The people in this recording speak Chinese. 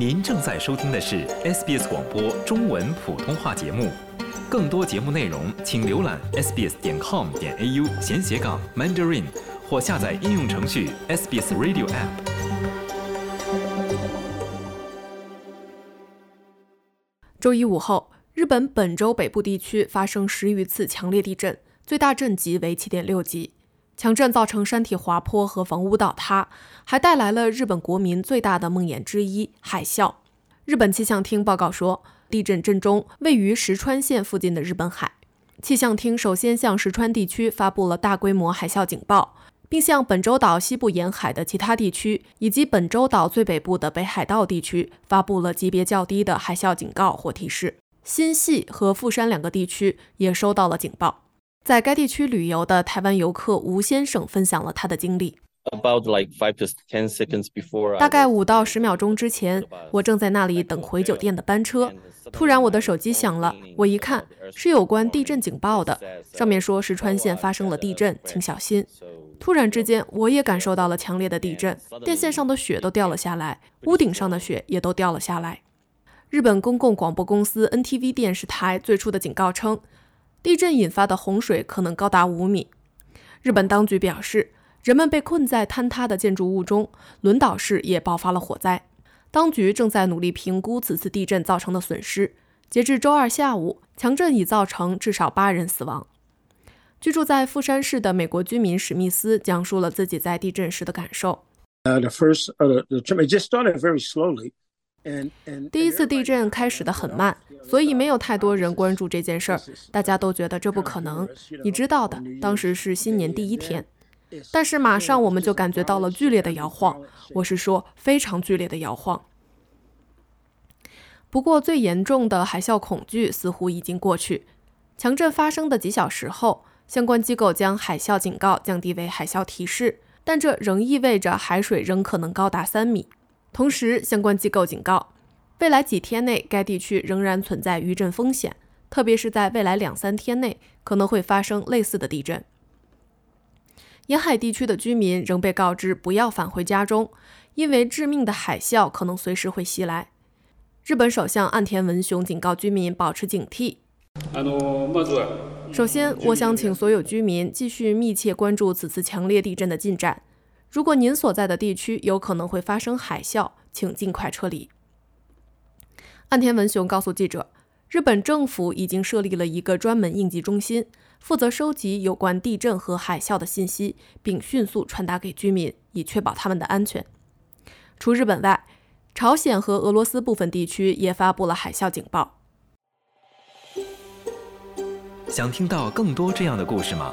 您正在收听的是 SBS 广播中文普通话节目。更多节目内容，请浏览 sbs 点 com 点 au 闲斜杠 mandarin，或下载应用程序 SBS Radio App。周一午后，日本本州北部地区发生十余次强烈地震，最大震级为七点六级。强震造成山体滑坡和房屋倒塌，还带来了日本国民最大的梦魇之一——海啸。日本气象厅报告说，地震震中位于石川县附近的日本海。气象厅首先向石川地区发布了大规模海啸警报，并向本州岛西部沿海的其他地区以及本州岛最北部的北海道地区发布了级别较低的海啸警告或提示。新系和富山两个地区也收到了警报。在该地区旅游的台湾游客吴先生分享了他的经历。大概五到十秒钟之前，我正在那里等回酒店的班车，突然我的手机响了。我一看，是有关地震警报的，上面说石川县发生了地震，请小心。突然之间，我也感受到了强烈的地震，电线上的雪都掉了下来，屋顶上的雪也都掉了下来。日本公共广播公司 NTV 电视台最初的警告称。地震引发的洪水可能高达五米。日本当局表示，人们被困在坍塌的建筑物中，轮岛市也爆发了火灾。当局正在努力评估此次地震造成的损失。截至周二下午，强震已造成至少八人死亡。居住在富山市的美国居民史密斯讲述了自己在地震时的感受。Uh, the first, uh, the, it just started very slowly. 第一次地震开始的很慢，所以没有太多人关注这件事儿。大家都觉得这不可能。你知道的，当时是新年第一天，但是马上我们就感觉到了剧烈的摇晃。我是说非常剧烈的摇晃。不过最严重的海啸恐惧似乎已经过去。强震发生的几小时后，相关机构将海啸警告降低为海啸提示，但这仍意味着海水仍可能高达三米。同时，相关机构警告，未来几天内该地区仍然存在余震风险，特别是在未来两三天内可能会发生类似的地震。沿海地区的居民仍被告知不要返回家中，因为致命的海啸可能随时会袭来。日本首相岸田文雄警告居民保持警惕。首先，我想请所有居民继续密切关注此次强烈地震的进展。如果您所在的地区有可能会发生海啸，请尽快撤离。岸田文雄告诉记者，日本政府已经设立了一个专门应急中心，负责收集有关地震和海啸的信息，并迅速传达给居民，以确保他们的安全。除日本外，朝鲜和俄罗斯部分地区也发布了海啸警报。想听到更多这样的故事吗？